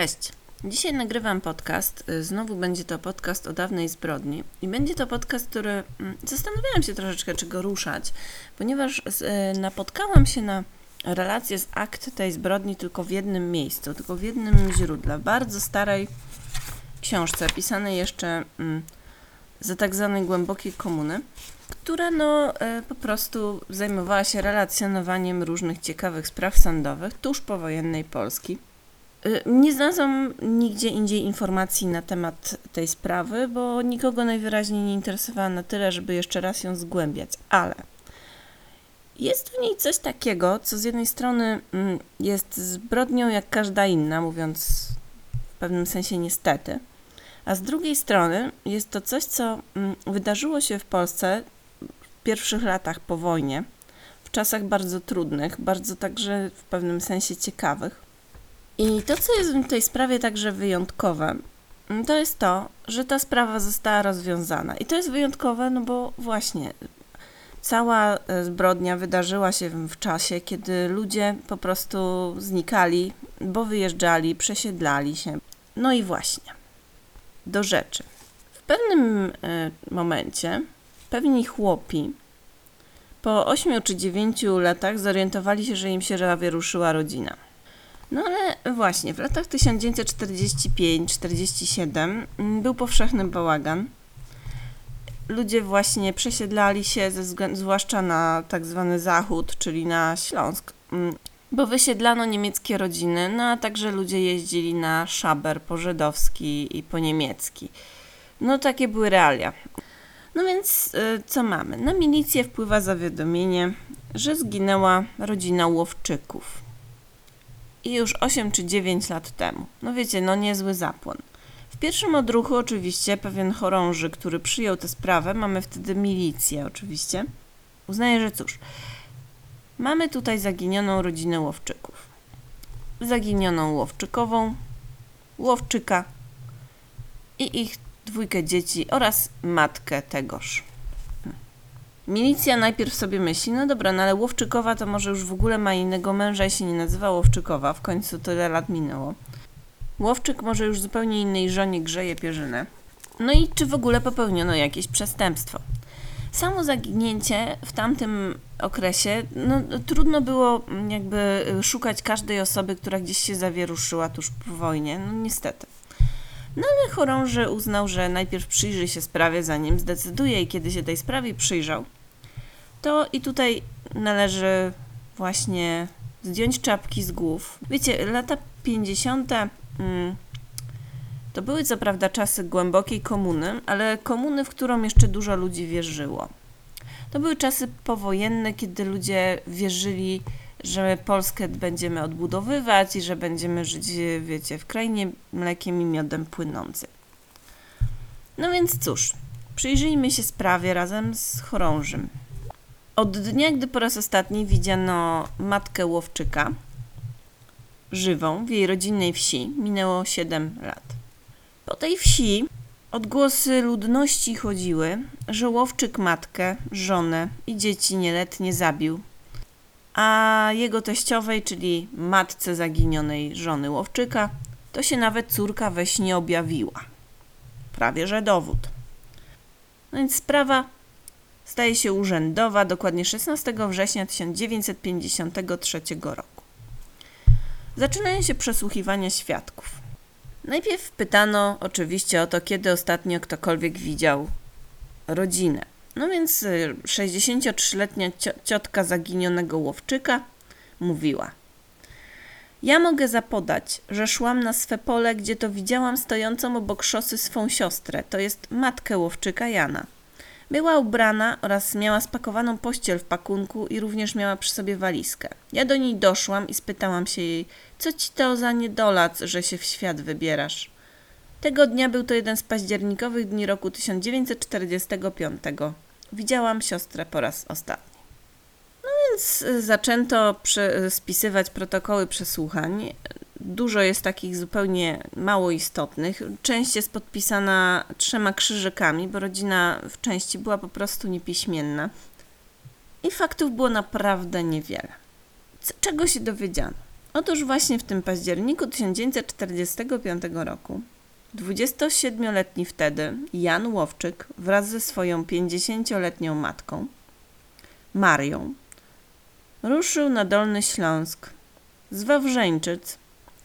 Cześć. Dzisiaj nagrywam podcast. Y, Znowu będzie to podcast o dawnej zbrodni. I będzie to podcast, który mm, zastanawiałam się troszeczkę, czy go ruszać, ponieważ y, napotkałam się na relację z akt tej zbrodni tylko w jednym miejscu, tylko w jednym źródle. Bardzo starej książce, pisanej jeszcze mm, za tak zwanej głębokiej komuny, która no y, po prostu zajmowała się relacjonowaniem różnych ciekawych spraw sądowych tuż powojennej Polski. Y, Nie znalazłam nigdzie indziej informacji na temat tej sprawy, bo nikogo najwyraźniej nie interesowała na tyle, żeby jeszcze raz ją zgłębiać. Ale jest w niej coś takiego, co z jednej strony mm, jest zbrodnią jak każda inna, mówiąc w pewnym sensie niestety, a z drugiej strony jest to coś, co mm, wydarzyło się w Polsce w pierwszych latach po wojnie, w czasach bardzo trudnych, bardzo także w pewnym sensie ciekawych. I to, co jest w tej sprawie także wyjątkowe, mm, to jest to, że ta sprawa została rozwiązana. I to jest wyjątkowe, no bo właśnie cała e, zbrodnia wydarzyła się w czasie, kiedy ludzie po prostu znikali, bo wyjeżdżali, przesiedlali się. No i właśnie, do rzeczy. W pewnym e, momencie pewni chłopi po 8 czy 9 latach zorientowali się, że im się zawieruszyła rodzina. No ale właśnie, w latach 1945-47 mm, był powszechny bałagan. Ludzie właśnie przesiedlali się, ze zwłaszcza na tak zwany zachód, czyli na Śląsk, mm, bo wysiedlano niemieckie rodziny, no a także ludzie jeździli na szaber po żydowski i po niemiecki. No takie były realia. No więc y, co mamy? Na milicję wpływa zawiadomienie, że zginęła rodzina Łowczyków i już 8 czy 9 lat temu. No wiecie, no niezły zapłon. W pierwszym odruchu oczywiście pewien chorąży, który przyjął tę sprawę, mamy wtedy milicję oczywiście, uznaje, że cóż, mamy tutaj zaginioną rodzinę Łowczyków. Zaginioną Łowczykową, Łowczyka i ich dwójkę dzieci oraz matkę tegoż. Milicja najpierw sobie myśli, no dobra, no ale Łowczykowa to może już w ogóle ma innego męża i się nie nazywa Łowczykowa, w końcu tyle lat minęło. Łowczyk może już zupełnie innej żonie grzeje pierzynę. No i czy w ogóle popełniono jakieś przestępstwo? Samo zaginięcie w tamtym okresie, no trudno było jakby szukać każdej osoby, która gdzieś się zawieruszyła tuż po wojnie, no niestety. No ale chorąży uznał, że najpierw przyjrzy się sprawie, zanim zdecyduje i kiedy się tej sprawie przyjrzał, to i tutaj należy właśnie zdjąć czapki z głów. Wiecie, lata 50. Mm, to były co prawda czasy głębokiej komuny, ale komuny, w którą jeszcze dużo ludzi wierzyło. To były czasy powojenne, kiedy ludzie wierzyli, że Polskę będziemy odbudowywać i że będziemy żyć, wiecie, w krainie mlekiem i miodem płynącym. No więc cóż, przyjrzyjmy się sprawie razem z chorążym. Od dnia, gdy po raz ostatni widziano matkę Łowczyka, żywą, w jej rodzinnej wsi, minęło 7 lat. Po tej wsi odgłosy ludności chodziły, że Łowczyk matkę, żonę i dzieci nieletnie zabił, a jego teściowej, czyli matce zaginionej żony Łowczyka, to się nawet córka we śnie objawiła. Prawie że dowód. No więc sprawa staje się urzędowa dokładnie 16 września 1953 roku. Zaczynają się przesłuchiwania świadków. Najpierw pytano oczywiście o to, kiedy ostatnio ktokolwiek widział rodzinę. No więc 63-letnia ciotka zaginionego łowczyka mówiła: Ja mogę zapodać, że szłam na swe pole, gdzie to widziałam stojącą obok szosy swą siostrę, to jest matkę łowczyka Jana. Była ubrana oraz miała spakowaną pościel w pakunku i również miała przy sobie walizkę. Ja do niej doszłam i spytałam się jej, co ci to za niedolac, że się w świat wybierasz? Tego dnia był to jeden z październikowych dni roku 1945. Widziałam siostrę po raz ostatni. No więc y, zaczęto spisywać protokoły przesłuchań. Dużo jest takich zupełnie mało istotnych. Część jest podpisana trzema krzyżykami, bo rodzina w części była po prostu niepiśmienna. I faktów było naprawdę niewiele. C czego się dowiedziano? Otóż właśnie w tym październiku 1945 roku 27-letni wtedy Jan Łowczyk wraz ze swoją 50-letnią matką, Marią, ruszył na Dolny Śląsk z Wawrzeńczyc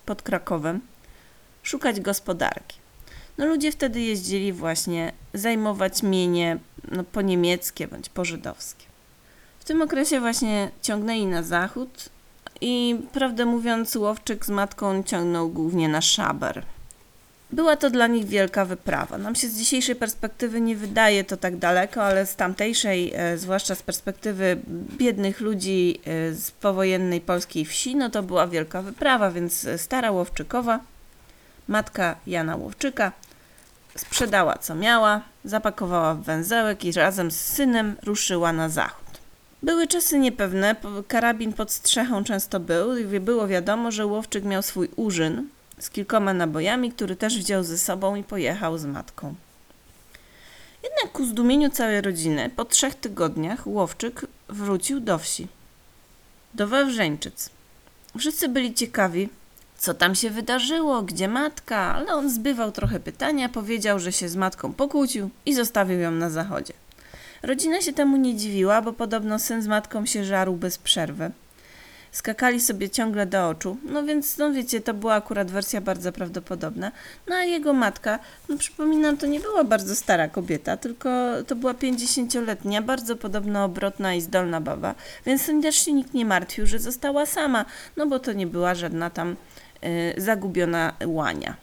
pod Krakowem szukać gospodarki. No ludzie wtedy jeździli właśnie zajmować mienie no, po niemieckie bądź po żydowskie. W tym okresie właśnie ciągnęli na zachód i prawdę mówiąc Łowczyk z matką ciągnął głównie na szaber. Była to dla nich wielka wyprawa. Nam się z dzisiejszej perspektywy nie wydaje to tak daleko, ale z tamtejszej, e, zwłaszcza z perspektywy biednych ludzi e, z powojennej polskiej wsi, no to była wielka wyprawa, więc stara Łowczykowa, matka Jana Łowczyka, sprzedała co miała, zapakowała w węzełek i razem z synem ruszyła na zachód. Były czasy niepewne, karabin pod strzechą często był i było wiadomo, że Łowczyk miał swój urzyn z kilkoma nabojami, który też wziął ze sobą i pojechał z matką. Jednak ku zdumieniu całej rodziny, po trzech tygodniach Łowczyk wrócił do wsi, do Wawrzeńczyc. Wszyscy byli ciekawi, co tam się wydarzyło, gdzie matka, ale on zbywał trochę pytania, powiedział, że się z matką pokłócił i zostawił ją na zachodzie. Rodzina się temu nie dziwiła, bo podobno syn z matką się żarł bez przerwy. Skakali sobie ciągle do oczu, no więc, no wiecie, to była akurat wersja bardzo prawdopodobna. No a jego matka, no przypominam, to nie była bardzo stara kobieta, tylko to była pięćdziesięcioletnia, bardzo podobno obrotna i zdolna baba, więc też się nikt nie martwił, że została sama, no bo to nie była żadna tam y, zagubiona łania.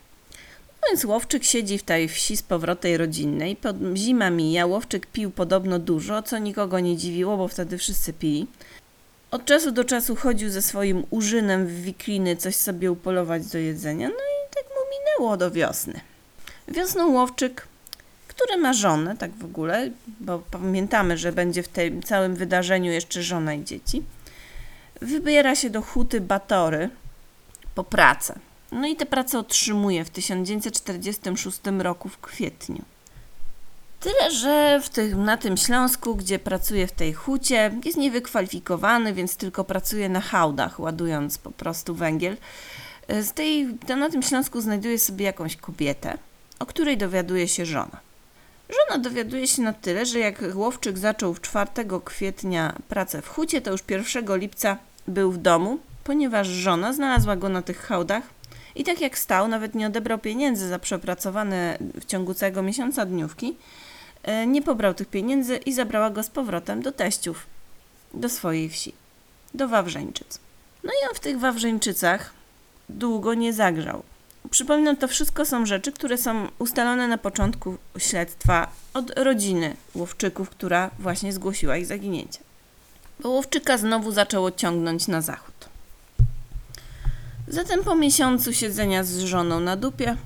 No więc Łowczyk siedzi w tej wsi z powrotem rodzinnej. Pod, zima mija, Łowczyk pił podobno dużo, co nikogo nie dziwiło, bo wtedy wszyscy pili. Od czasu do czasu chodził ze swoim użynem w wikliny coś sobie upolować do jedzenia, no i tak mu minęło do wiosny. Wiosną Łowczyk, który ma żonę, tak w ogóle, bo pamiętamy, że będzie w tym całym wydarzeniu jeszcze żona i dzieci, wybiera się do huty Batory po pracę. No i tę pracę otrzymuje w 1946 roku w kwietniu. Tyle, że w tym, na tym Śląsku, gdzie pracuje w tej hucie, jest niewykwalifikowany, więc tylko pracuje na hałdach, ładując po prostu węgiel. Z tej, na tym Śląsku znajduje sobie jakąś kobietę, o której dowiaduje się żona. Żona dowiaduje się na tyle, że jak Łowczyk zaczął 4 kwietnia pracę w hucie, to już 1 lipca był w domu, ponieważ żona znalazła go na tych hałdach i tak jak stał, nawet nie odebrał pieniędzy za przepracowane w ciągu całego miesiąca dniówki, nie pobrał tych pieniędzy i zabrała go z powrotem do teściów, do swojej wsi, do Wawrzeńczyc. No i on w tych Wawrzeńczycach długo nie zagrzał. Przypominam, to wszystko są rzeczy, które są ustalone na początku śledztwa od rodziny Łowczyków, która właśnie zgłosiła ich zaginięcie. Bo Łowczyka znowu zaczęło ciągnąć na zachód. Zatem po miesiącu siedzenia z żoną na dupie,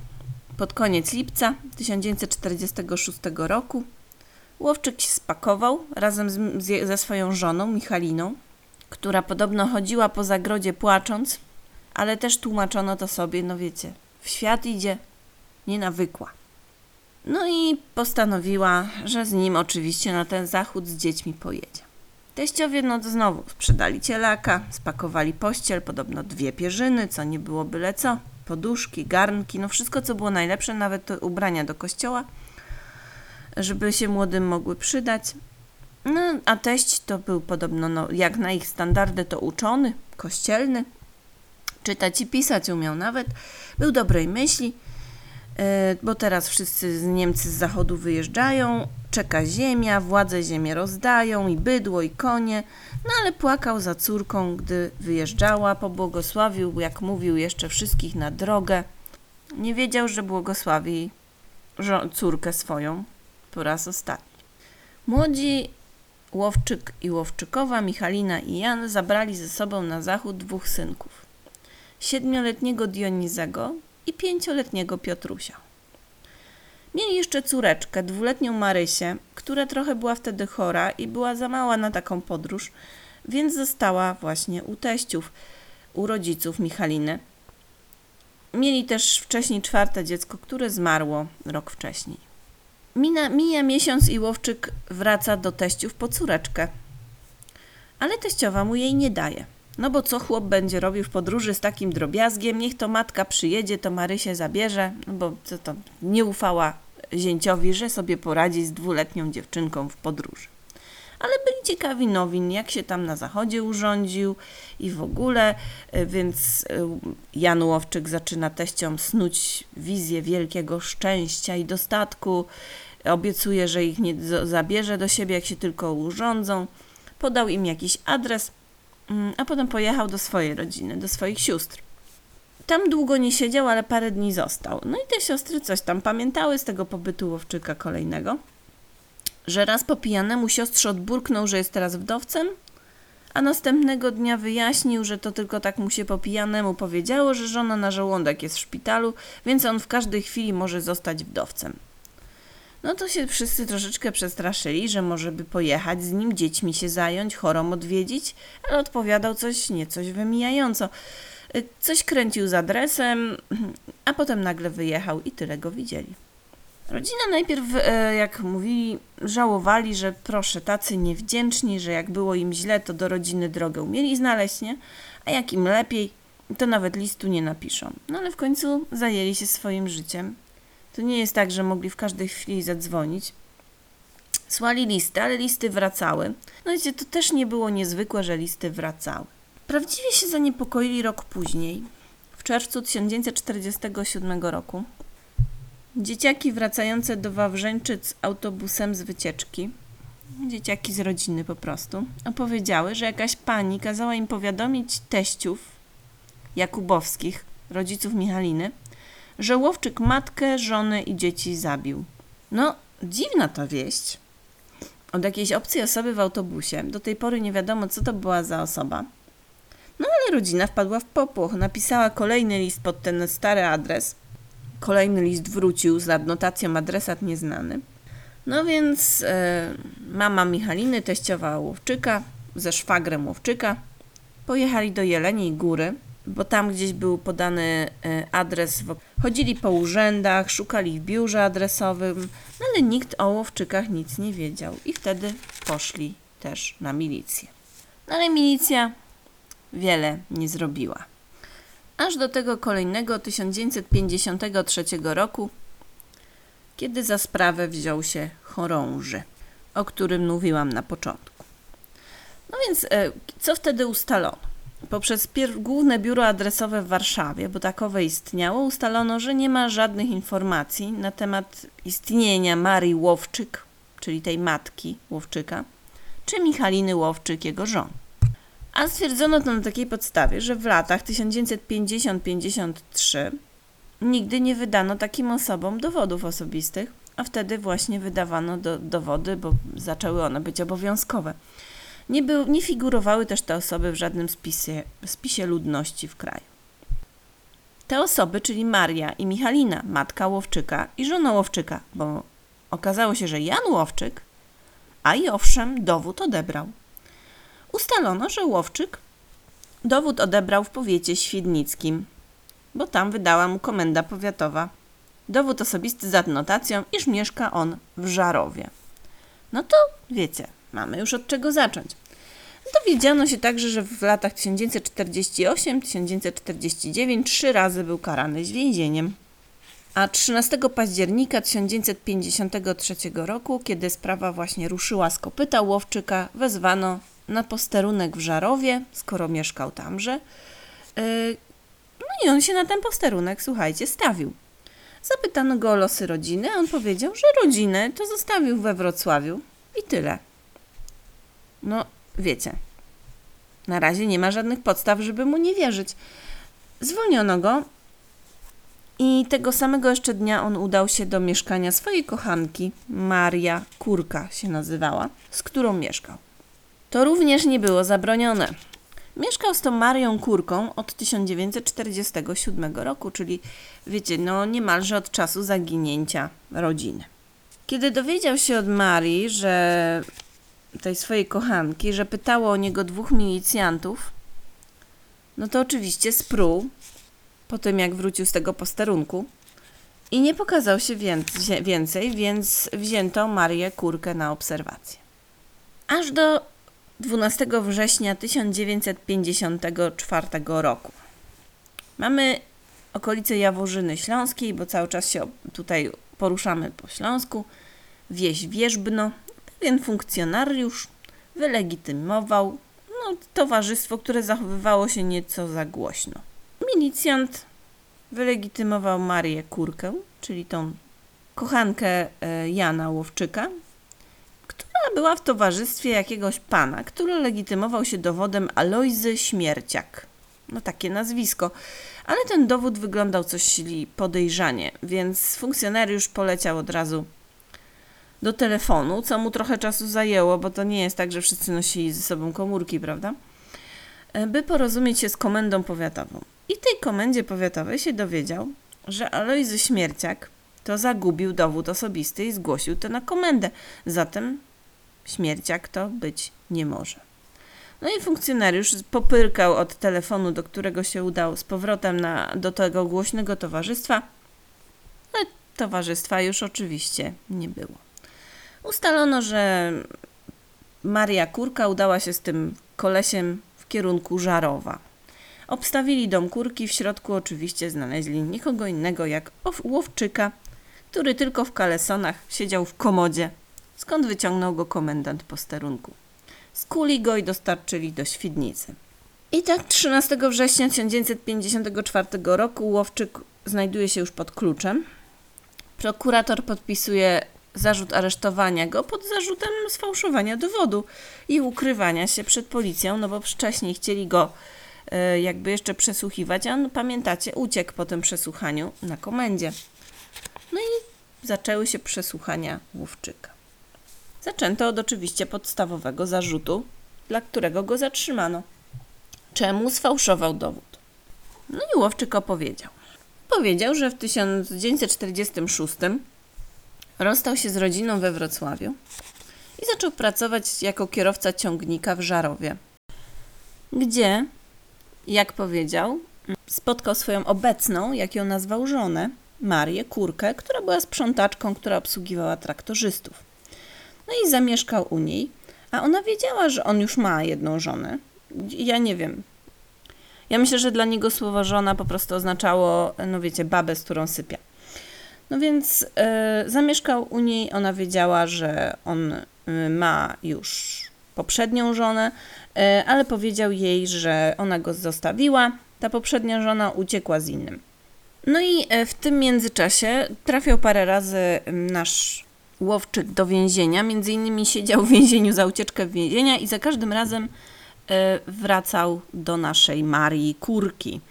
pod koniec lipca 1946 roku, Łowczyk się spakował razem z, z, ze swoją żoną Michaliną, która podobno chodziła po zagrodzie płacząc, ale też tłumaczono to sobie, no wiecie, w świat idzie nienawykła. No i postanowiła, że z nim oczywiście na ten zachód z dziećmi pojedzie. Teściowie no to znowu sprzedali cielaka, spakowali pościel, podobno dwie pierzyny, co nie było byle co, poduszki, garnki, no wszystko co było najlepsze, nawet ubrania do kościoła, żeby się młodym mogły przydać. No, a teść to był podobno, no, jak na ich standardy, to uczony, kościelny, czytać i pisać umiał nawet, był dobrej myśli, e, bo teraz wszyscy Niemcy z zachodu wyjeżdżają, czeka ziemia, władze ziemię rozdają i bydło i konie, no ale płakał za córką, gdy wyjeżdżała, pobłogosławił, jak mówił, jeszcze wszystkich na drogę. Nie wiedział, że błogosławi córkę swoją po raz ostatni. Młodzi Łowczyk i Łowczykowa, Michalina i Jan zabrali ze sobą na zachód dwóch synków. Siedmioletniego Dionizego i pięcioletniego Piotrusia. Mieli jeszcze córeczkę, dwuletnią Marysię, która trochę była wtedy chora i była za mała na taką podróż, więc została właśnie u teściów, u rodziców Michaliny. Mieli też wcześniej czwarte dziecko, które zmarło rok wcześniej. Mina, mija miesiąc i Łowczyk wraca do teściów po córeczkę, ale teściowa mu jej nie daje. No bo co chłop będzie robił w podróży z takim drobiazgiem? Niech to matka przyjedzie, to Marysię zabierze, no bo co to nie ufała zięciowi, że sobie poradzi z dwuletnią dziewczynką w podróży. Ale byli ciekawi nowin, jak się tam na zachodzie urządził i w ogóle, y, więc y, Jan Łowczyk zaczyna teściom snuć wizję wielkiego szczęścia i dostatku. Obiecuje, że ich nie zabierze do siebie, jak się tylko urządzą. Podał im jakiś adres, mm, a potem pojechał do swojej rodziny, do swoich sióstr. Tam długo nie siedział, ale parę dni został. No i te siostry coś tam pamiętały z tego pobytu Łowczyka kolejnego, że raz po pijanemu siostrze odburknął, że jest teraz wdowcem, a następnego dnia wyjaśnił, że to tylko tak mu się po pijanemu powiedziało, że żona na żołądek jest w szpitalu, więc on w każdej chwili może zostać wdowcem. No to się wszyscy troszeczkę przestraszyli, że może by pojechać z nim, dziećmi się zająć, chorą odwiedzić, ale odpowiadał coś niecoś wymijająco. Coś kręcił z adresem, a potem nagle wyjechał i tyle go widzieli. Rodzina najpierw, e, jak mówili, żałowali, że proszę, tacy niewdzięczni, że jak było im źle, to do rodziny drogę umieli znaleźć, nie? A jak im lepiej, to nawet listu nie napiszą. No ale w końcu zajęli się swoim życiem. To nie jest tak, że mogli w każdej chwili zadzwonić. Słali listy, ale listy wracały. No wiecie, to też nie było niezwykłe, że listy wracały. Prawdziwie się zaniepokoili rok później, w czerwcu 1947 roku. Dzieciaki wracające do Wawrzeńczyc autobusem z wycieczki, dzieciaki z rodziny po prostu, opowiedziały, że jakaś pani kazała im powiadomić teściów Jakubowskich, rodziców Michaliny, że Łowczyk matkę, żonę i dzieci zabił. No, dziwna ta wieść. Od jakiejś obcej osoby w autobusie. Do tej pory nie wiadomo, co to była za osoba. No ale rodzina wpadła w popłoch. Napisała kolejny list pod ten stary adres. Kolejny list wrócił z adnotacją adresat nieznany. No więc e, mama Michaliny, teściowa Łowczyka, ze szwagrem Łowczyka, pojechali do Jeleniej Góry, bo tam gdzieś był podany e, adres. Chodzili po urzędach, szukali w biurze adresowym, no ale nikt o Łowczykach nic nie wiedział. I wtedy poszli też na milicję. No ale milicja wiele nie zrobiła. Aż do tego kolejnego 1953 roku, kiedy za sprawę wziął się chorąży, o którym mówiłam na początku. No więc, e, co wtedy ustalono? Poprzez główne biuro adresowe w Warszawie, bo takowe istniało, ustalono, że nie ma żadnych informacji na temat istnienia Marii Łowczyk, czyli tej matki Łowczyka, czy Michaliny Łowczyk, jego żony. A stwierdzono to na takiej podstawie, że w latach 1950-53 nigdy nie wydano takim osobom dowodów osobistych, a wtedy właśnie wydawano do, dowody, bo zaczęły one być obowiązkowe. Nie, był, nie figurowały też te osoby w żadnym spisie, spisie ludności w kraju. Te osoby, czyli Maria i Michalina, matka Łowczyka i żona Łowczyka, bo okazało się, że Jan Łowczyk, a i owszem, dowód odebrał. Ustalono, że Łowczyk dowód odebrał w powiecie świdnickim, bo tam wydała mu komenda powiatowa dowód osobisty z adnotacją, iż mieszka on w Żarowie. No to wiecie, mamy już od czego zacząć. Dowiedziano się także, że w latach 1948-1949 trzy razy był karany z więzieniem. A 13 października 1953 roku, kiedy sprawa właśnie ruszyła z kopyta Łowczyka, wezwano na posterunek w Żarowie, skoro mieszkał tamże. Yy, no i on się na ten posterunek, słuchajcie, stawił. Zapytano go o losy rodziny, a on powiedział, że rodzinę to zostawił we Wrocławiu i tyle. No, wiecie, na razie nie ma żadnych podstaw, żeby mu nie wierzyć. Zwolniono go i tego samego jeszcze dnia on udał się do mieszkania swojej kochanki, Maria Kurka się nazywała, z którą mieszkał. To również nie było zabronione. Mieszkał z tą Marią Kurką od 1947 roku, czyli wiecie, no niemalże od czasu zaginięcia rodziny. Kiedy dowiedział się od Marii, że tej swojej kochanki, że pytało o niego dwóch milicjantów, no to oczywiście spruł po tym, jak wrócił z tego posterunku i nie pokazał się więcej, więc wzięto Marię Kurkę na obserwację. Aż do 12 września 1954 roku. Mamy okolice Jaworzyny Śląskiej, bo cały czas się tutaj poruszamy po Śląsku. Wieś Wierzbno. Pewien funkcjonariusz wylegitymował no, towarzystwo, które zachowywało się nieco za głośno. Milicjant wylegitymował Marię Kurkę, czyli tą kochankę e, Jana Łowczyka, była w towarzystwie jakiegoś pana, który legitymował się dowodem Alojzy Śmierciak. No takie nazwisko. Ale ten dowód wyglądał coś podejrzanie, więc funkcjonariusz poleciał od razu do telefonu, co mu trochę czasu zajęło, bo to nie jest tak, że wszyscy nosili ze sobą komórki, prawda? E, by porozumieć się z komendą powiatową. I tej komendzie powiatowej się dowiedział, że Alojzy Śmierciak to zagubił dowód osobisty i zgłosił to na komendę. Zatem śmierciak to być nie może. No i funkcjonariusz popyrkał od telefonu, do którego się udał z powrotem na, do tego głośnego towarzystwa, ale towarzystwa już oczywiście nie było. Ustalono, że Maria Kurka udała się z tym kolesiem w kierunku Żarowa. Obstawili dom kurki, w środku oczywiście znaleźli nikogo innego jak Łowczyka, który tylko w kalesonach siedział w komodzie, skąd wyciągnął go komendant posterunku. Skuli go i dostarczyli do Świdnicy. I tak 13 września 1954 roku Łowczyk znajduje się już pod kluczem. Prokurator podpisuje zarzut aresztowania go pod zarzutem sfałszowania dowodu i ukrywania się przed policją, no bo wcześniej chcieli go e, jakby jeszcze przesłuchiwać, a on, pamiętacie, uciekł po tym przesłuchaniu na komendzie. No i zaczęły się przesłuchania Łówczyka. Zaczęto od oczywiście podstawowego zarzutu, dla którego go zatrzymano. Czemu sfałszował dowód? No i Łowczyk opowiedział. Powiedział, że w 1946 rozstał się z rodziną we Wrocławiu i zaczął pracować jako kierowca ciągnika w Żarowie, gdzie, jak powiedział, spotkał swoją obecną, jak ją nazwał żonę, Marię Kurkę, która była sprzątaczką, która obsługiwała traktorzystów. No i zamieszkał u niej, a ona wiedziała, że on już ma jedną żonę. Ja nie wiem. Ja myślę, że dla niego słowo żona po prostu oznaczało, no wiecie, babę, z którą sypia. No więc y, zamieszkał u niej, ona wiedziała, że on y, ma już poprzednią żonę, y, ale powiedział jej, że ona go zostawiła, ta poprzednia żona uciekła z innym. No i w tym międzyczasie trafiał parę razy nasz łowczyk do więzienia, między innymi siedział w więzieniu za ucieczkę w więzienia i za każdym razem wracał do naszej Marii Kurki.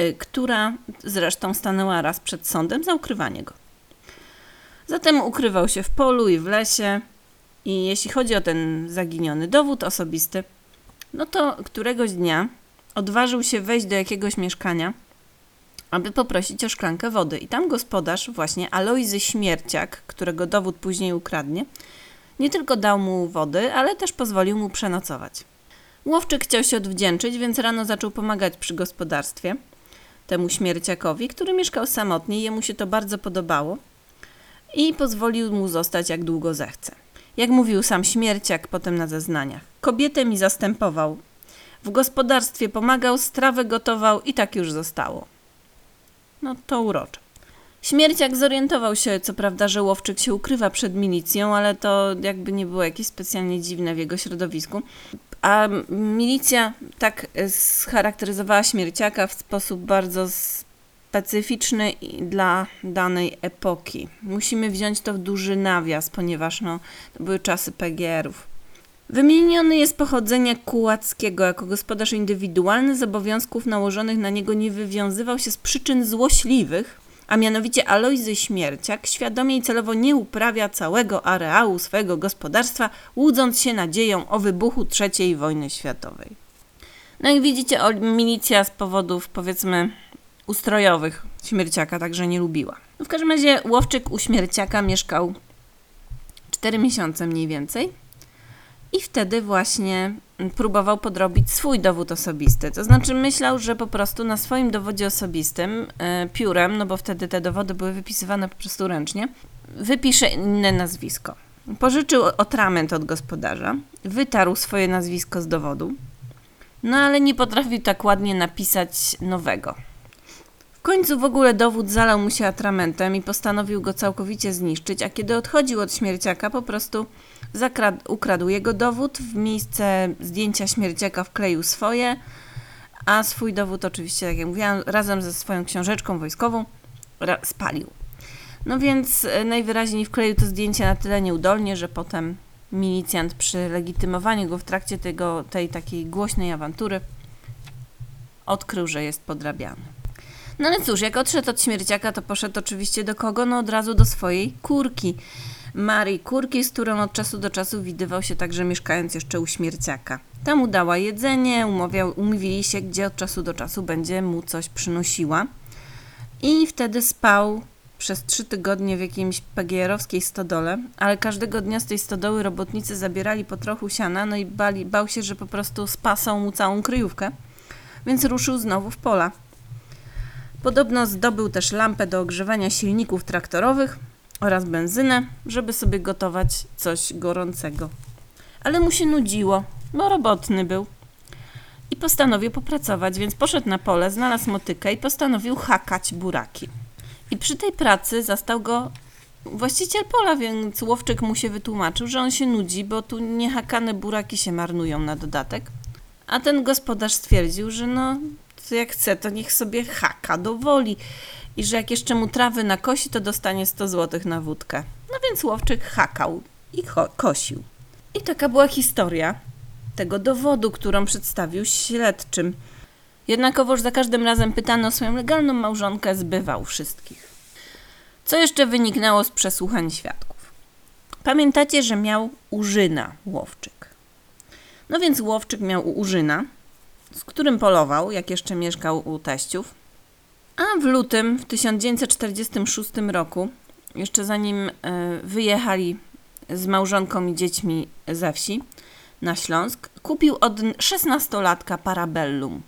Y, która zresztą stanęła raz przed sądem za ukrywanie go. Zatem ukrywał się w polu i w lesie. I jeśli chodzi o ten zaginiony dowód osobisty, no to któregoś dnia odważył się wejść do jakiegoś mieszkania, aby poprosić o szklankę wody. I tam gospodarz, właśnie Alojzy Śmierciak, którego dowód później ukradnie, nie tylko dał mu wody, ale też pozwolił mu przenocować. Łowczyk chciał się odwdzięczyć, więc rano zaczął pomagać przy gospodarstwie – temu śmierciakowi, który mieszkał samotnie, jemu się to bardzo podobało i pozwolił mu zostać jak długo zechce. Jak mówił sam śmierciak potem na zeznaniach. Kobietę mi zastępował. W gospodarstwie pomagał, strawę gotował i tak już zostało. No to urocze. Śmierciak zorientował się, co prawda, że Łowczyk się ukrywa przed milicją, ale to jakby nie było jakieś specjalnie dziwne w jego środowisku. A milicja tak scharakteryzowała śmierciaka w sposób bardzo specyficzny dla danej epoki. Musimy wziąć to w duży nawias, ponieważ no, to były czasy PGR-ów. Wymieniony jest pochodzenie Kułackiego. Jako gospodarz indywidualny z obowiązków nałożonych na niego nie wywiązywał się z przyczyn złośliwych, a mianowicie Alojzy Śmierciak świadomie i celowo nie uprawia całego areału swojego gospodarstwa, łudząc się nadzieją o wybuchu III wojny światowej. No i widzicie, milicja z powodów powiedzmy ustrojowych Śmierciaka także nie lubiła. No w każdym razie Łowczyk u Śmierciaka mieszkał 4 miesiące mniej więcej i wtedy właśnie próbował podrobić swój dowód osobisty. To znaczy myślał, że po prostu na swoim dowodzie osobistym e, piórem, no bo wtedy te dowody były wypisywane po prostu ręcznie, wypisze inne nazwisko. Pożyczył atrament od gospodarza, wytarł swoje nazwisko z dowodu, no ale nie potrafił tak ładnie napisać nowego. W końcu w ogóle dowód zalał mu się atramentem i postanowił go całkowicie zniszczyć, a kiedy odchodził od śmierciaka, po prostu zakrad- ukradł jego dowód, w miejsce zdjęcia śmierciaka wkleił swoje, a swój dowód oczywiście, jak ja mówiłam, razem ze swoją książeczką wojskową spalił. No więc e, najwyraźniej wkleił to zdjęcie na tyle nieudolnie, że potem milicjant przy legitymowaniu go w trakcie tego, tej takiej głośnej awantury odkrył, że jest podrabiany. No ale cóż, jak odszedł od śmierciaka, to poszedł oczywiście do kogo? No od razu do swojej kurki. Marii Kurki, z którą od czasu do czasu widywał się także mieszkając jeszcze u śmierciaka. Tam mu dała jedzenie, umawiał, umówili się, gdzie od czasu do czasu będzie mu coś przynosiła. I wtedy spał przez trzy tygodnie w jakiejś PGR-owskiej stodole, ale każdego dnia z tej stodoły robotnicy zabierali po trochu siana, no i bali, bał się, że po prostu spasą mu całą kryjówkę, więc ruszył znowu w pola. Podobno zdobył też lampę do ogrzewania silników traktorowych oraz benzynę, żeby sobie gotować coś gorącego. Ale mu się nudziło, bo robotny był. I postanowił popracować, więc poszedł na pole, znalazł motykę i postanowił hakać buraki. I przy tej pracy zastał go właściciel pola, więc łowczyk mu się wytłumaczył, że on się nudzi, bo tu niehakane buraki się marnują na dodatek. A ten gospodarz stwierdził, że no, jak chce, to niech sobie haka do woli. I że jak jeszcze mu trawy nakosi, to dostanie 100 zł na wódkę. No więc łowczyk hakał i kosił. I taka była historia tego dowodu, którą przedstawił śledczym. Jednakowoż za każdym razem pytano o swoją legalną małżonkę, zbywał wszystkich. Co jeszcze wyniknęło z przesłuchań świadków? Pamiętacie, że miał Urzyna Łowczyk. No więc Łowczyk miał Urzyna, z którym polował, jak jeszcze mieszkał u teściów. A w lutym w 1946 roku, jeszcze zanim e, wyjechali z małżonką i dziećmi ze wsi na Śląsk, kupił od 16-latka Parabellum.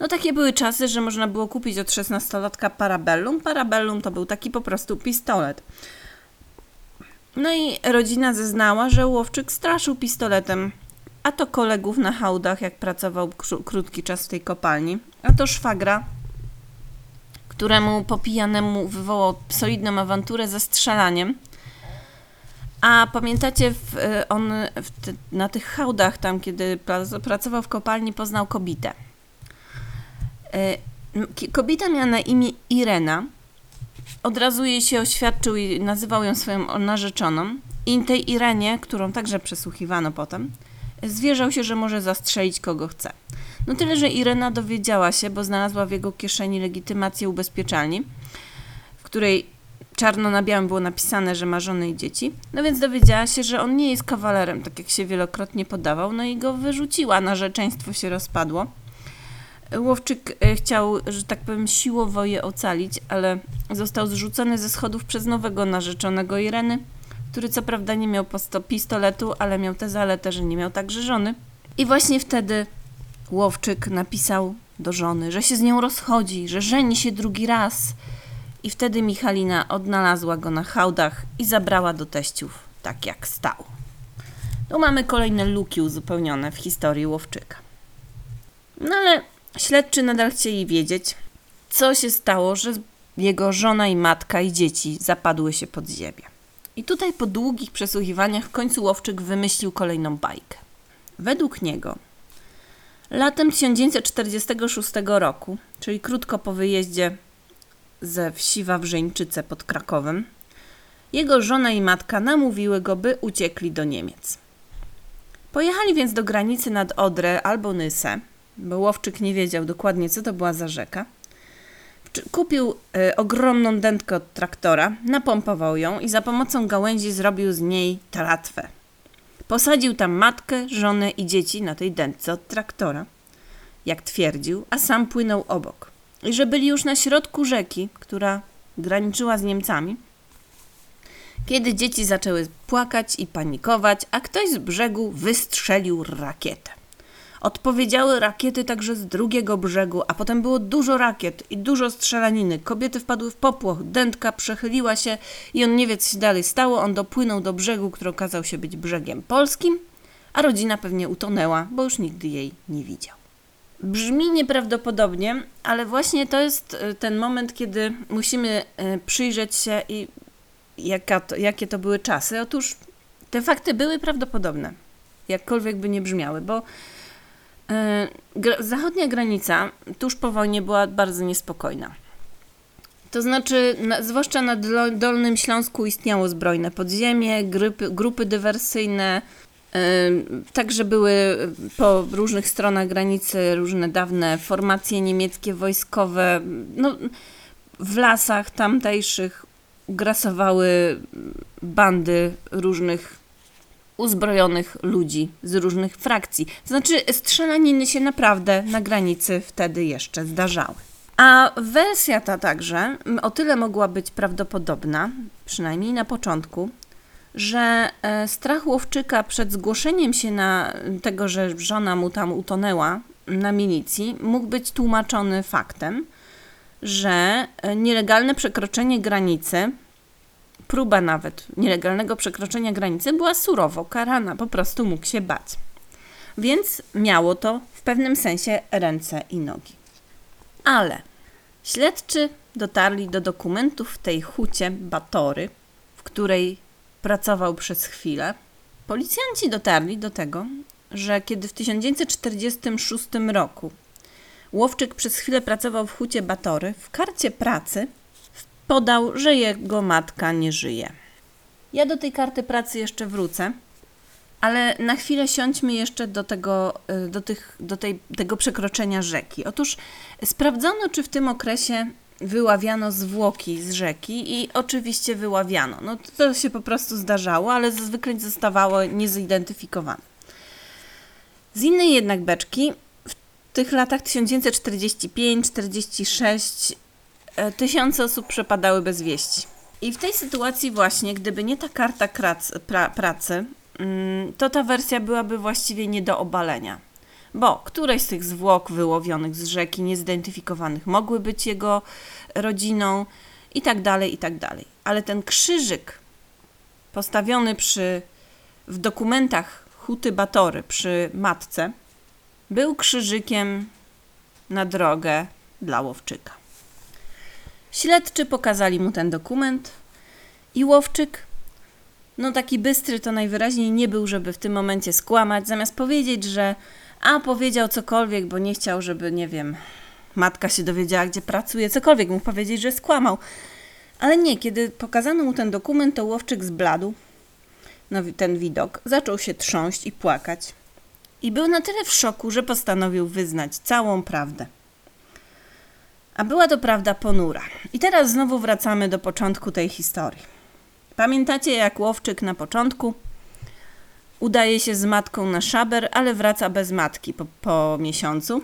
No takie były czasy, że można było kupić od 16-latka Parabellum. Parabellum to był taki po prostu pistolet. No i rodzina zeznała, że Łowczyk straszył pistoletem a to kolegów na hałdach, jak pracował kró- krótki czas w tej kopalni, a to szwagra, któremu po pijanemu wywołał solidną awanturę ze strzelaniem. A pamiętacie, w, y, on w te, na tych hałdach, tam kiedy pra- pracował w kopalni, poznał kobietę. Y, Kobieta miała na imię Irena. Od razu jej się oświadczył i nazywał ją swoją narzeczoną. I tej Irenie, którą także przesłuchiwano potem, zwierzał się, że może zastrzelić kogo chce. No tyle, że Irena dowiedziała się, bo znalazła w jego kieszeni legitymację ubezpieczalni, w której czarno na białym było napisane, że ma żonę i dzieci. No więc dowiedziała się, że on nie jest kawalerem, tak jak się wielokrotnie podawał, no i go wyrzuciła, narzeczeństwo się rozpadło. Łowczyk e, chciał, że tak powiem, siłowo je ocalić, ale został zrzucony ze schodów przez nowego narzeczonego Ireny, który co prawda nie miał pistoletu, ale miał tę zaletę, że nie miał także żony. I właśnie wtedy Łowczyk napisał do żony, że się z nią rozchodzi, że żeni się drugi raz. I wtedy Michalina odnalazła go na hałdach i zabrała do teściów, tak jak stał. Tu mamy kolejne luki uzupełnione w historii Łowczyka. No ale śledczy nadal chcieli wiedzieć, co się stało, że jego żona i matka i dzieci zapadły się pod ziemię. I tutaj po długich przesłuchiwaniach w końcu Łowczyk wymyślił kolejną bajkę. Według niego latem 1946 roku, czyli krótko po wyjeździe ze wsi Wawrzeńczyce pod Krakowem, jego żona i matka namówiły go, by uciekli do Niemiec. Pojechali więc do granicy nad Odrę albo Nysę, bo Łowczyk nie wiedział dokładnie, co to była za rzeka. Kupił y, ogromną dętkę od traktora, napompował ją i za pomocą gałęzi zrobił z niej tratwę. Posadził tam matkę, żonę i dzieci na tej dętce od traktora, jak twierdził, a sam płynął obok. I że byli już na środku rzeki, która graniczyła z Niemcami, kiedy dzieci zaczęły płakać i panikować, a ktoś z brzegu wystrzelił rakietę. Odpowiedziały rakiety także z drugiego brzegu, a potem było dużo rakiet i dużo strzelaniny. Kobiety wpadły w popłoch, dętka przechyliła się i on nie wie, co się dalej stało. On dopłynął do brzegu, który okazał się być brzegiem polskim, a rodzina pewnie utonęła, bo już nigdy jej nie widział. Brzmi nieprawdopodobnie, ale właśnie to jest y, ten moment, kiedy musimy y, przyjrzeć się i jaka to, jakie to były czasy. Otóż te fakty były prawdopodobne, jakkolwiek by nie brzmiały, bo zachodnia granica tuż po wojnie była bardzo niespokojna. To znaczy, na, zwłaszcza na Dolnym Śląsku istniało zbrojne podziemie, grupy, grupy dywersyjne, Także były po różnych stronach granicy różne dawne formacje niemieckie wojskowe. No, w lasach tamtejszych grasowały bandy różnych uzbrojonych ludzi z różnych frakcji. To znaczy, strzelaniny się naprawdę na granicy wtedy jeszcze zdarzały. A wersja ta także o tyle mogła być prawdopodobna, przynajmniej na początku, że e, strach Łowczyka przed zgłoszeniem się na tego, że żona mu tam utonęła na milicji, mógł być tłumaczony faktem, że e, nielegalne przekroczenie granicy, próba nawet nielegalnego przekroczenia granicy była surowo karana, po prostu mógł się bać. Więc miało to w pewnym sensie ręce i nogi. Ale śledczy dotarli do dokumentów w tej hucie Batory, w której pracował przez chwilę, policjanci dotarli do tego, że kiedy w 1946 roku Łowczyk przez chwilę pracował w hucie Batory, w karcie pracy podał, że jego matka nie żyje. Ja do tej karty pracy jeszcze wrócę, ale na chwilę siądźmy jeszcze do tego, y, do tych, do tej, tego przekroczenia rzeki. Otóż sprawdzono, czy w tym okresie wyławiano zwłoki z rzeki i oczywiście wyławiano. No to się po prostu zdarzało, ale zazwyczaj zostawało niezidentyfikowane. Z innej jednak beczki w tych latach 1945-46 e, tysiące osób przepadały bez wieści. I w tej sytuacji właśnie, gdyby nie ta karta pra pracy, mm, to ta wersja byłaby właściwie nie do obalenia bo któreś z tych zwłok wyłowionych z rzeki, niezidentyfikowanych, mogły być jego rodziną i tak dalej, i tak dalej. Ale ten krzyżyk postawiony przy, w dokumentach Huty Batory przy matce był krzyżykiem na drogę dla Łowczyka. Śledczy pokazali mu ten dokument i Łowczyk, no taki bystry to najwyraźniej nie był, żeby w tym momencie skłamać, zamiast powiedzieć, że a powiedział cokolwiek, bo nie chciał, żeby, nie wiem, matka się dowiedziała, gdzie pracuje, cokolwiek mógł powiedzieć, że skłamał. Ale nie, kiedy pokazano mu ten dokument, to Łowczyk zbladł no, ten widok, zaczął się trząść i płakać. I był na tyle w szoku, że postanowił wyznać całą prawdę. A była to prawda ponura. I teraz znowu wracamy do początku tej historii. Pamiętacie, jak Łowczyk na początku Udaje się z matką na szaber, ale wraca bez matki po, po miesiącu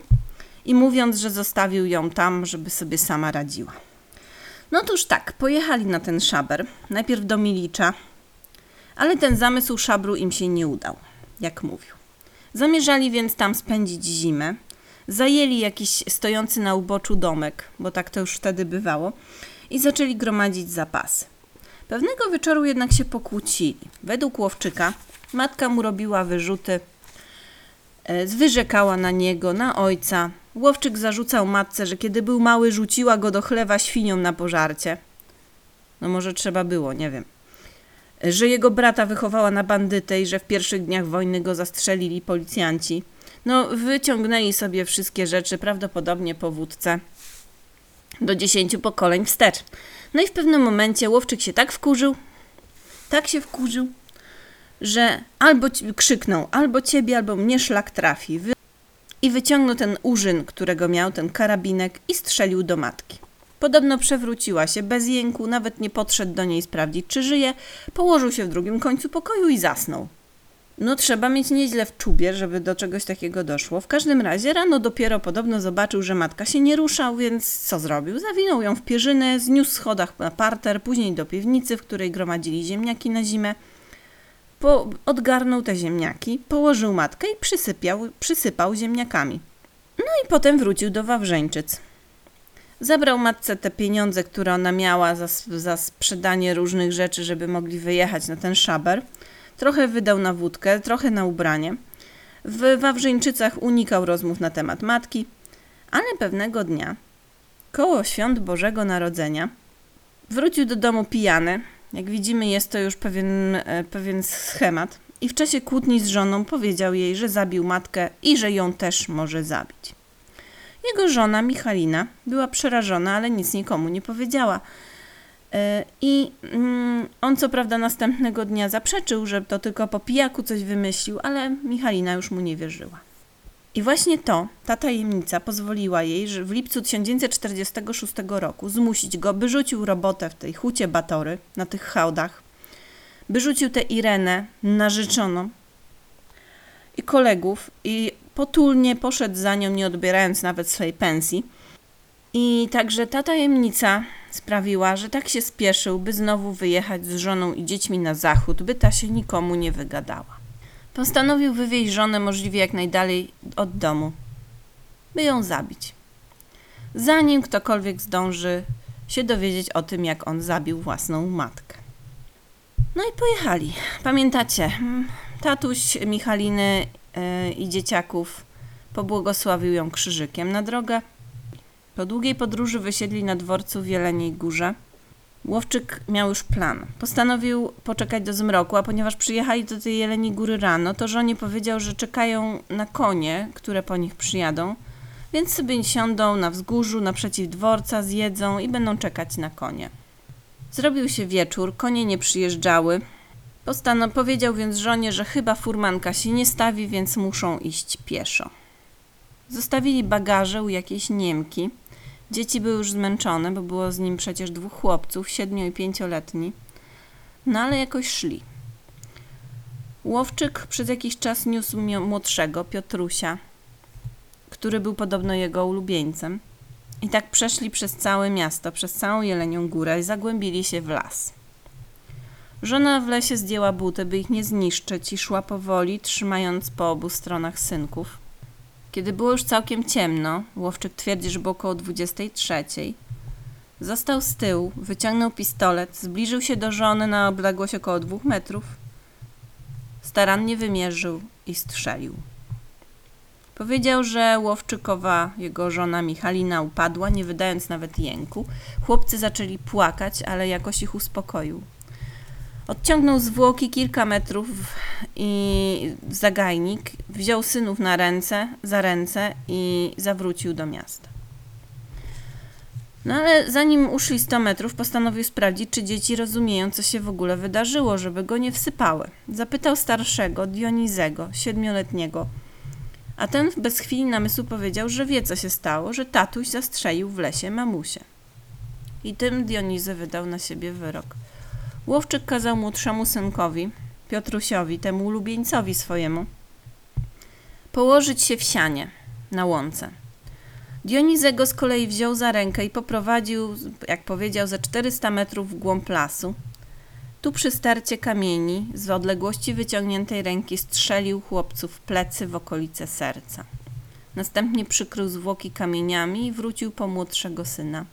i mówiąc, że zostawił ją tam, żeby sobie sama radziła. No toż tak, pojechali na ten szaber, najpierw do Milicza, ale ten zamysł szabru im się nie udał, jak mówił. Zamierzali więc tam spędzić zimę, zajęli jakiś stojący na uboczu domek, bo tak to już wtedy bywało, i zaczęli gromadzić zapasy. Pewnego wieczoru jednak się pokłócili. Według Łowczyka Matka mu robiła wyrzuty, e, wyrzekała na niego, na ojca. Łowczyk zarzucał matce, że kiedy był mały, rzuciła go do chlewa świnią na pożarcie. No może trzeba było, nie wiem. Że jego brata wychowała na bandytę i że w pierwszych dniach wojny go zastrzelili policjanci. No, wyciągnęli sobie wszystkie rzeczy, prawdopodobnie po wódce, do dziesięciu pokoleń wstecz. No i w pewnym momencie Łowczyk się tak wkurzył, tak się wkurzył, że albo krzyknął, albo ciebie, albo mnie szlak trafi. I wyciągnął ten urzyn, którego miał, ten karabinek i strzelił do matki. Podobno przewróciła się bez jęku, nawet nie podszedł do niej sprawdzić, czy żyje, położył się w drugim końcu pokoju i zasnął. No trzeba mieć nieźle w czubie, żeby do czegoś takiego doszło. W każdym razie rano dopiero podobno zobaczył, że matka się nie ruszał, więc co zrobił? Zawinął ją w pierzynę, zniósł schodach na parter, później do piwnicy, w której gromadzili ziemniaki na zimę Po, odgarnął te ziemniaki, położył matkę i przysypiał, przysypał ziemniakami. No i potem wrócił do Wawrzeńczyc. Zabrał matce te pieniądze, które ona miała za, za sprzedanie różnych rzeczy, żeby mogli wyjechać na ten szaber. Trochę wydał na wódkę, trochę na ubranie. W Wawrzyńczycach unikał rozmów na temat matki, ale pewnego dnia, koło świąt Bożego Narodzenia, wrócił do domu pijany. Jak widzimy, jest to już pewien, e, pewien schemat. I w czasie kłótni z żoną powiedział jej, że zabił matkę i że ją też może zabić. Jego żona Michalina była przerażona, ale nic nikomu nie powiedziała. E, I mm, on co prawda następnego dnia zaprzeczył, że to tylko po pijaku coś wymyślił, ale Michalina już mu nie wierzyła. I właśnie to, ta tajemnica pozwoliła jej, że w lipcu 1946 roku zmusić go, by rzucił robotę w tej hucie Batory, na tych hałdach, by rzucił tę Irenę, narzeczoną, i kolegów, i potulnie poszedł za nią, nie odbierając nawet swojej pensji. I także ta tajemnica sprawiła, że tak się spieszył, by znowu wyjechać z żoną i dziećmi na zachód, by ta się nikomu nie wygadała. Postanowił wywieźć żonę możliwie jak najdalej od domu, by ją zabić. Zanim ktokolwiek zdąży się dowiedzieć o tym, jak on zabił własną matkę. No i pojechali. Pamiętacie, mm, tatuś Michaliny yy, i dzieciaków pobłogosławił ją krzyżykiem na drogę. Po długiej podróży wysiedli na dworcu w Jeleniej Górze. Łowczyk miał już plan. Postanowił poczekać do zmroku, a ponieważ przyjechali do tej Jeleniej Góry rano, to żonie powiedział, że czekają na konie, które po nich przyjadą, więc sobie siądą na wzgórzu naprzeciw dworca, zjedzą i będą czekać na konie. Zrobił się wieczór, konie nie przyjeżdżały. Powiedział więc żonie, że chyba furmanka się nie stawi, więc muszą iść pieszo. Zostawili bagaże u jakiejś Niemki. Dzieci były już zmęczone, bo było z nim przecież dwóch chłopców, siedmiu i pięcioletni. No ale jakoś szli. Łowczyk przez jakiś czas niósł młodszego, Piotrusia, który był podobno jego ulubieńcem. I tak przeszli przez całe miasto, przez całą Jelenią Górę i zagłębili się w las. Żona w lesie zdjęła buty, by ich nie zniszczyć i szła powoli, trzymając po obu stronach synków. Kiedy było już całkiem ciemno, łowczyk twierdzi, że było około 23, został z tyłu, wyciągnął pistolet, zbliżył się do żony na odległość około dwóch metrów, starannie wymierzył i strzelił. Powiedział, że Łowczykowa, jego żona Michalina, upadła, nie wydając nawet jęku. Chłopcy zaczęli płakać, ale jakoś ich uspokoił. Odciągnął zwłoki kilka metrów i zagajnik, wziął synów na ręce, za ręce i zawrócił do miasta. No ale zanim uszli 100 metrów, postanowił sprawdzić, czy dzieci rozumieją, co się w ogóle wydarzyło, żeby go nie wsypały. Zapytał starszego, Dionizego, siedmioletniego, a ten bez chwili namysłu powiedział, że wie, co się stało, że tatuś zastrzelił w lesie mamusię. I tym Dionizy wydał na siebie wyrok. Łowczyk kazał młodszemu synkowi, Piotrusiowi, temu ulubieńcowi swojemu, położyć się w sianie na łące. Dionizego z kolei wziął za rękę i poprowadził, jak powiedział, ze 400 metrów w głąb lasu. Tu przy starcie kamieni z odległości wyciągniętej ręki strzelił chłopców w plecy w okolice serca. Następnie przykrył zwłoki kamieniami i wrócił po młodszego syna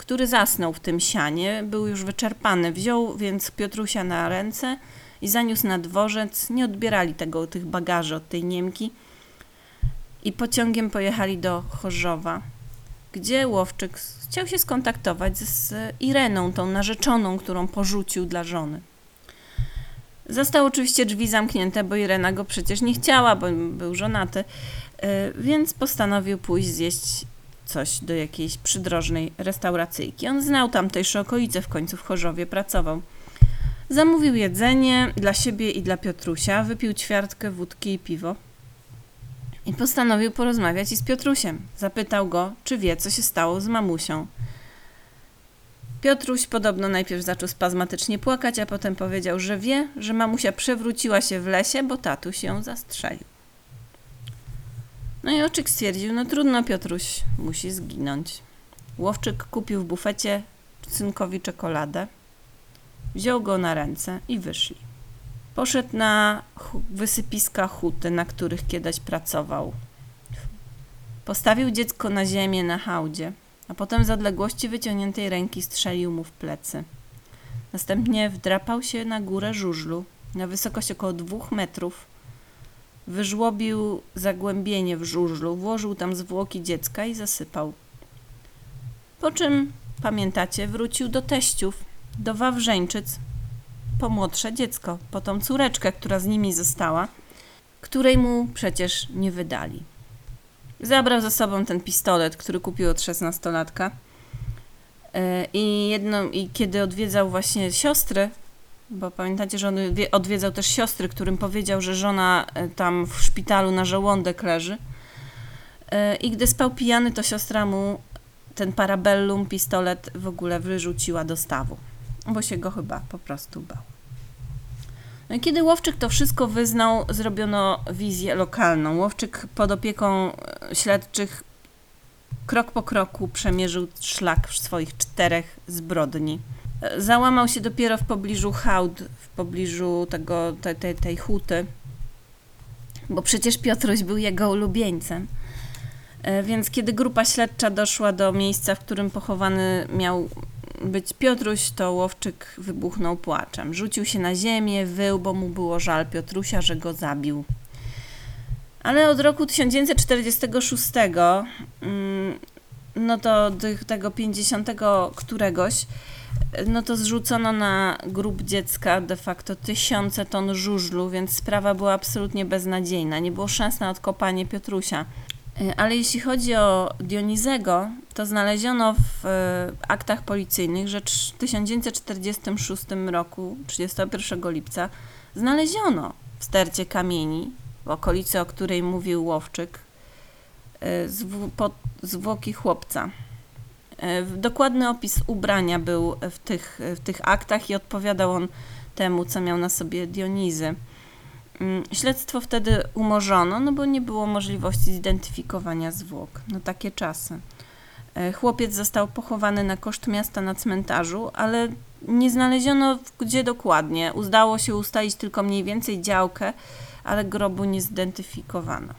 który zasnął w tym sianie, był już wyczerpany. Wziął więc Piotrusia na ręce i zaniósł na dworzec. Nie odbierali tego, tych bagaży od tej Niemki i pociągiem pojechali do Chorzowa, gdzie Łowczyk chciał się skontaktować z Ireną, tą narzeczoną, którą porzucił dla żony. Został oczywiście drzwi zamknięte, bo Irena go przecież nie chciała, bo był żonaty, y, więc postanowił pójść zjeść coś do jakiejś przydrożnej restauracyjki. On znał tamtejsze okolice, w końcu w Chorzowie pracował. Zamówił jedzenie dla siebie i dla Piotrusia, wypił ćwiartkę wódki i piwo i postanowił porozmawiać i z Piotrusiem. Zapytał go, czy wie, co się stało z mamusią. Piotruś podobno najpierw zaczął spazmatycznie płakać, a potem powiedział, że wie, że mamusia przewróciła się w lesie, bo tatuś ją zastrzelił. No i Oczyk stwierdził, no trudno Piotruś, musi zginąć. Łowczyk kupił w bufecie synkowi czekoladę, wziął go na ręce i wyszli. Poszedł na wysypiska huty, na których kiedyś pracował. Postawił dziecko na ziemię na hałdzie, a potem z odległości wyciągniętej ręki strzelił mu w plecy. Następnie wdrapał się na górę żużlu, na wysokość około dwóch metrów. Wyżłobił zagłębienie w żużlu, włożył tam zwłoki dziecka i zasypał. Po czym, pamiętacie, wrócił do teściów, do Wawrzeńczyc, po młodsze dziecko, po tą córeczkę, która z nimi została, której mu przecież nie wydali. Zabrał ze sobą ten pistolet, który kupił od szesnastolatka. E, I, I kiedy odwiedzał właśnie siostry, bo pamiętacie, że on wie- odwiedzał też siostry, którym powiedział, że żona e, tam w szpitalu na żołądek leży. E, I gdy spał pijany, to siostra mu ten parabellum, pistolet w ogóle wyrzuciła do stawu, bo się go chyba po prostu bał. No i kiedy Łowczyk to wszystko wyznał, zrobiono wizję lokalną. Łowczyk pod opieką e, śledczych krok po kroku przemierzył szlak swoich czterech zbrodni. Załamał się dopiero w pobliżu hałd, w pobliżu tego, te, te, tej huty, bo przecież Piotruś był jego ulubieńcem. E, Więc kiedy grupa śledcza doszła do miejsca, w którym pochowany miał być Piotruś, to Łowczyk wybuchnął płaczem. Rzucił się na ziemię, wył, bo mu było żal Piotrusia, że go zabił. Ale od roku 1946, mm, no to tych- tego 50 któregoś, no to zrzucono na grób dziecka de facto tysiące ton żużlu, więc sprawa była absolutnie beznadziejna. Nie było szans na odkopanie Piotrusia. Y, Ale jeśli chodzi o Dionizego, to znaleziono w y, aktach policyjnych, że w 1946 roku, 31 lipca, znaleziono w stercie kamieni, w okolicy, o której mówił Łowczyk, y, zwłoki chłopca. W- Dokładny opis ubrania był w tych, w tych aktach i odpowiadał on temu, co miał na sobie Dionizy. Mm, Śledztwo wtedy umorzono, no bo nie było możliwości zidentyfikowania zwłok. No takie czasy. E, Chłopiec został pochowany na koszt miasta na cmentarzu, ale nie znaleziono gdzie dokładnie. Udało się ustalić tylko mniej więcej działkę, ale grobu nie zidentyfikowano.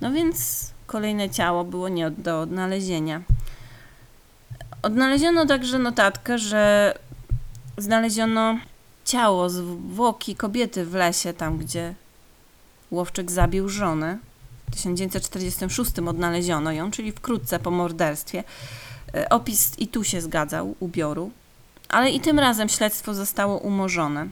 No więc kolejne ciało było nie do odnalezienia. Odnaleziono także notatkę, że znaleziono ciało, zwłoki kobiety w lesie, tam gdzie Łowczyk zabił żonę. W 1946 odnaleziono ją, czyli wkrótce po morderstwie. E, Opis i tu się zgadzał ubioru, ale i tym razem śledztwo zostało umorzone.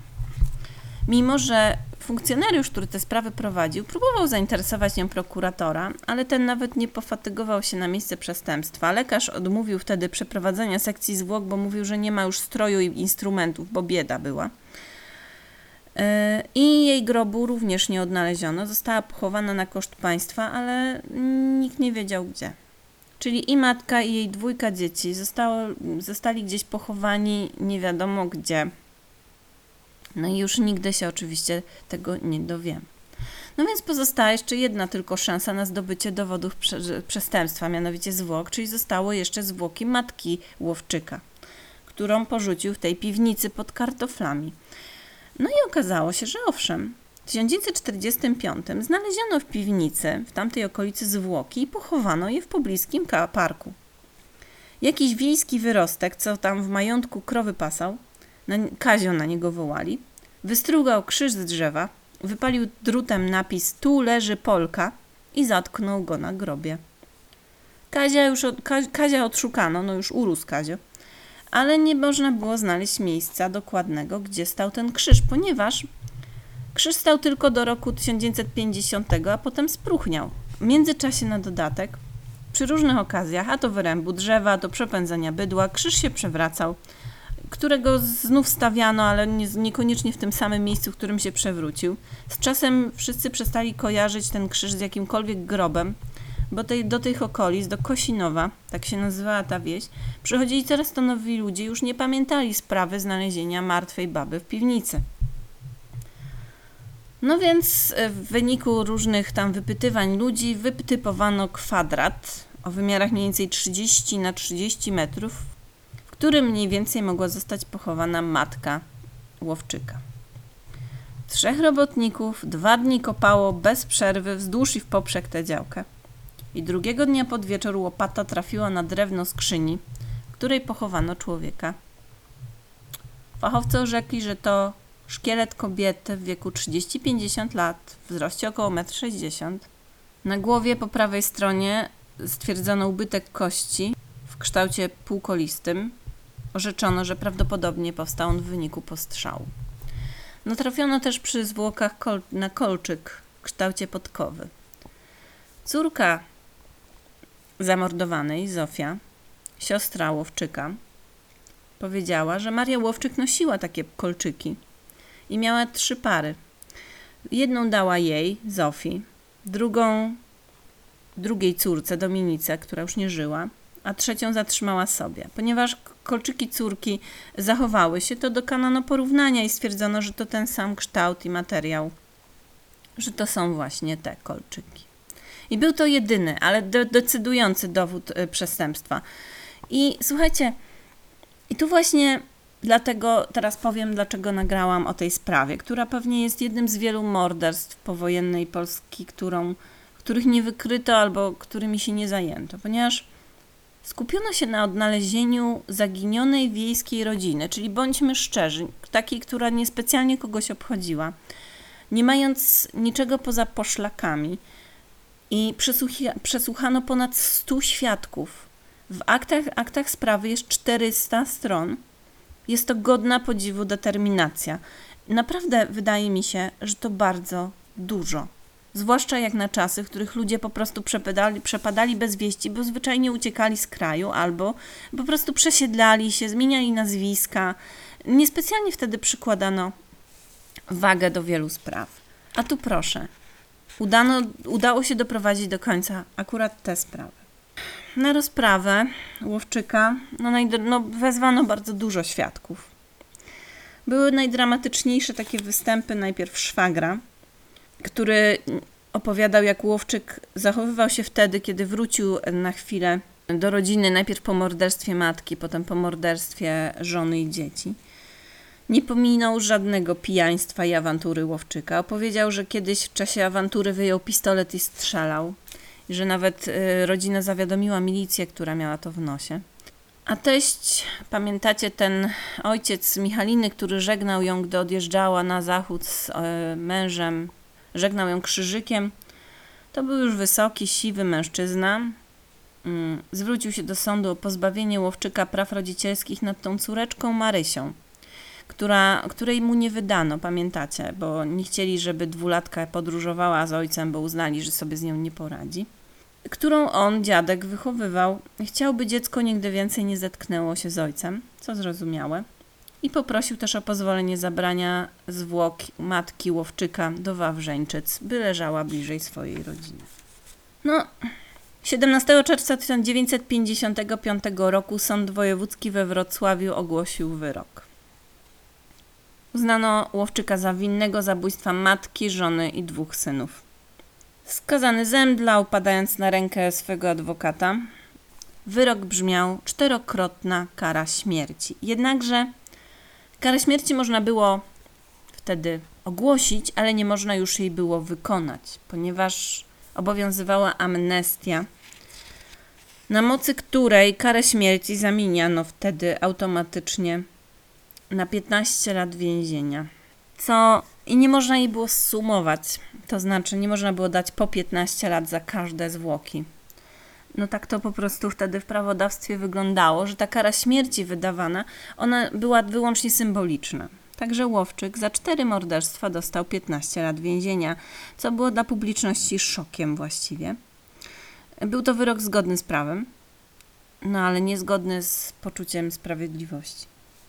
Mimo, że funkcjonariusz, który tę sprawę prowadził, próbował zainteresować nią prokuratora, ale ten nawet nie pofatygował się na miejsce przestępstwa. Lekarz odmówił wtedy przeprowadzenia sekcji zwłok, bo mówił, że nie ma już stroju i instrumentów, bo bieda była. Yy, I jej grobu również nie odnaleziono. Została pochowana na koszt państwa, ale nikt nie wiedział gdzie. Czyli i matka, i jej dwójka dzieci zostało, zostali gdzieś pochowani nie wiadomo gdzie. No i już nigdy się oczywiście tego nie dowiemy. No więc pozostała jeszcze jedna tylko szansa na zdobycie dowodów prze- przestępstwa, mianowicie zwłok, czyli zostało jeszcze zwłoki matki Łowczyka, którą porzucił w tej piwnicy pod kartoflami. No i okazało się, że owszem, w 1945 znaleziono w piwnicy w tamtej okolicy zwłoki i pochowano je w pobliskim parku. Jakiś wiejski wyrostek, co tam w majątku krowy pasał, na, Kazio na niego wołali, wystrugał krzyż z drzewa, wypalił drutem napis tu leży Polka i zatknął go na grobie. Kazia już od, Ka, Kazia odszukano, no już urósł Kazio, ale nie można było znaleźć miejsca dokładnego, gdzie stał ten krzyż, ponieważ krzyż stał tylko do roku 1950, a potem spróchniał. W międzyczasie na dodatek, przy różnych okazjach, a to wyrębu drzewa, to przepędzania bydła, krzyż się przewracał, którego znów stawiano, ale nie, niekoniecznie w tym samym miejscu, w którym się przewrócił. Z czasem wszyscy przestali kojarzyć ten krzyż z jakimkolwiek grobem, bo tej, do tych okolic, do Kosinowa, tak się nazywała ta wieś, przychodzili coraz to nowi ludzie, już nie pamiętali sprawy znalezienia martwej baby w piwnicy. No więc e, w wyniku różnych tam wypytywań ludzi wytypowano kwadrat o wymiarach mniej więcej 30 na 30 metrów, którym mniej więcej mogła zostać pochowana matka Łowczyka. Trzech robotników dwa dni kopało bez przerwy wzdłuż i w poprzek tę działkę. I drugiego dnia pod wieczór łopata trafiła na drewno skrzyni, w której pochowano człowieka. Fachowcy orzekli, że to szkielet kobiety w wieku 30-50 lat, w wzroście około 1,60 m. Na głowie po prawej stronie stwierdzono ubytek kości w kształcie półkolistym. Orzeczono, że prawdopodobnie powstał on w wyniku postrzału. Natrafiono też przy zwłokach kol na kolczyk w kształcie podkowy. Córka zamordowanej, Zofia, siostra Łowczyka, powiedziała, że Maria Łowczyk nosiła takie kolczyki i miała trzy pary. Jedną dała jej, Zofii, drugą drugiej córce, Dominice, która już nie żyła, a trzecią zatrzymała sobie. Ponieważ kolczyki córki zachowały się, to dokonano porównania i stwierdzono, że to ten sam kształt i materiał, że to są właśnie te kolczyki. I był to jedyny, ale de decydujący dowód y, przestępstwa. I słuchajcie, i tu właśnie dlatego teraz powiem, dlaczego nagrałam o tej sprawie, która pewnie jest jednym z wielu morderstw powojennej Polski, którą, których nie wykryto albo którymi się nie zajęto, ponieważ skupiono się na odnalezieniu zaginionej wiejskiej rodziny, czyli bądźmy szczerzy, takiej, która niespecjalnie kogoś obchodziła, nie mając niczego poza poszlakami. I przesłuchano ponad 100 świadków. W aktach, aktach sprawy jest 400 stron. Jest to godna podziwu determinacja. Naprawdę wydaje mi się, że to bardzo dużo. Zwłaszcza jak na czasy, w których ludzie po prostu przepadali, przepadali bez wieści, bo zwyczajnie uciekali z kraju albo po prostu przesiedlali się, zmieniali nazwiska. Niespecjalnie wtedy przykładano wagę do wielu spraw. A tu proszę, udano, udało się doprowadzić do końca akurat tę sprawę. Na rozprawę Łowczyka no, no, wezwano bardzo dużo świadków. Były najdramatyczniejsze takie występy najpierw szwagra, który opowiadał, jak Łowczyk zachowywał się wtedy, kiedy wrócił na chwilę do rodziny, najpierw po morderstwie matki, potem po morderstwie żony i dzieci. Nie pominął żadnego pijaństwa i awantury Łowczyka. Opowiedział, że kiedyś w czasie awantury wyjął pistolet i strzelał. I że nawet y, rodzina zawiadomiła milicję, która miała to w nosie. A teść, pamiętacie ten ojciec Michaliny, który żegnał ją, gdy odjeżdżała na zachód z y, mężem, żegnał ją krzyżykiem. To był już wysoki, siwy mężczyzna. Mm, zwrócił się do sądu o pozbawienie Łowczyka praw rodzicielskich nad tą córeczką Marysią która, której mu nie wydano, pamiętacie, bo nie chcieli, żeby dwulatka podróżowała z ojcem, bo uznali, że sobie z nią nie poradzi. Którą on, dziadek, wychowywał. Chciałby dziecko nigdy więcej nie zetknęło się z ojcem, co zrozumiałe. I poprosił też o pozwolenie zabrania zwłok matki Łowczyka do Wawrzeńczyc, by leżała bliżej swojej rodziny. No, 17 czerwca 1955 roku Sąd Wojewódzki we Wrocławiu ogłosił wyrok. Uznano Łowczyka za winnego zabójstwa matki, żony i dwóch synów. Skazany zemdlał, padając na rękę swego adwokata. Wyrok brzmiał czterokrotna kara śmierci. Jednakże karę śmierci można było wtedy ogłosić, ale nie można już jej było wykonać, ponieważ obowiązywała amnestia, na mocy której karę śmierci zamieniano wtedy automatycznie na 15 lat więzienia. Co i nie można jej było sumować, to znaczy nie można było dać po 15 lat za każde zwłoki. No tak to po prostu wtedy w prawodawstwie wyglądało, że ta kara śmierci wydawana, ona była wyłącznie symboliczna. Także Łowczyk za cztery morderstwa dostał 15 lat więzienia, co było dla publiczności szokiem właściwie. Był to wyrok zgodny z prawem, no ale niezgodny z poczuciem sprawiedliwości.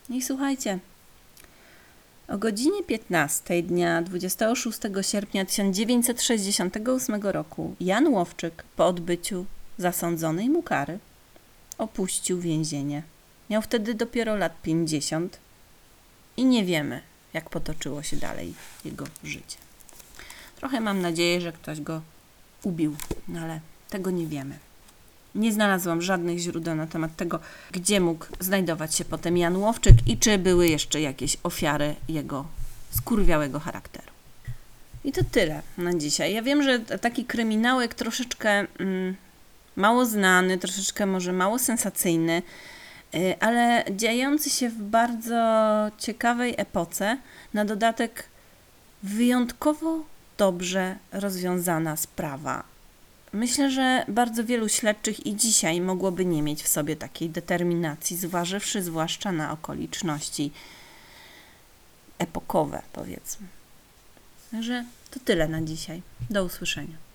I słuchajcie, o godzinie 15 dnia 26 sierpnia 1968 roku Jan Łowczyk po odbyciu zasądzonej mu kary opuścił więzienie. Miał wtedy dopiero lat 50 i nie wiemy, jak potoczyło się dalej jego życie. Trochę mam nadzieję, że ktoś go ubił, no ale tego nie wiemy. Nie znalazłam żadnych źródeł na temat tego, gdzie mógł znajdować się potem Jan Łowczyk i czy były jeszcze jakieś ofiary jego skurwiałego charakteru. I to tyle na dzisiaj. Ja wiem, że taki kryminałek troszeczkę mm, mało znany, troszeczkę może mało sensacyjny, y, ale dziejący się w bardzo ciekawej epoce, na dodatek wyjątkowo dobrze rozwiązana sprawa. Myślę, że bardzo wielu śledczych i dzisiaj mogłoby nie mieć w sobie takiej determinacji, zważywszy zwłaszcza na okoliczności epokowe, powiedzmy. Także to tyle na dzisiaj. Do usłyszenia.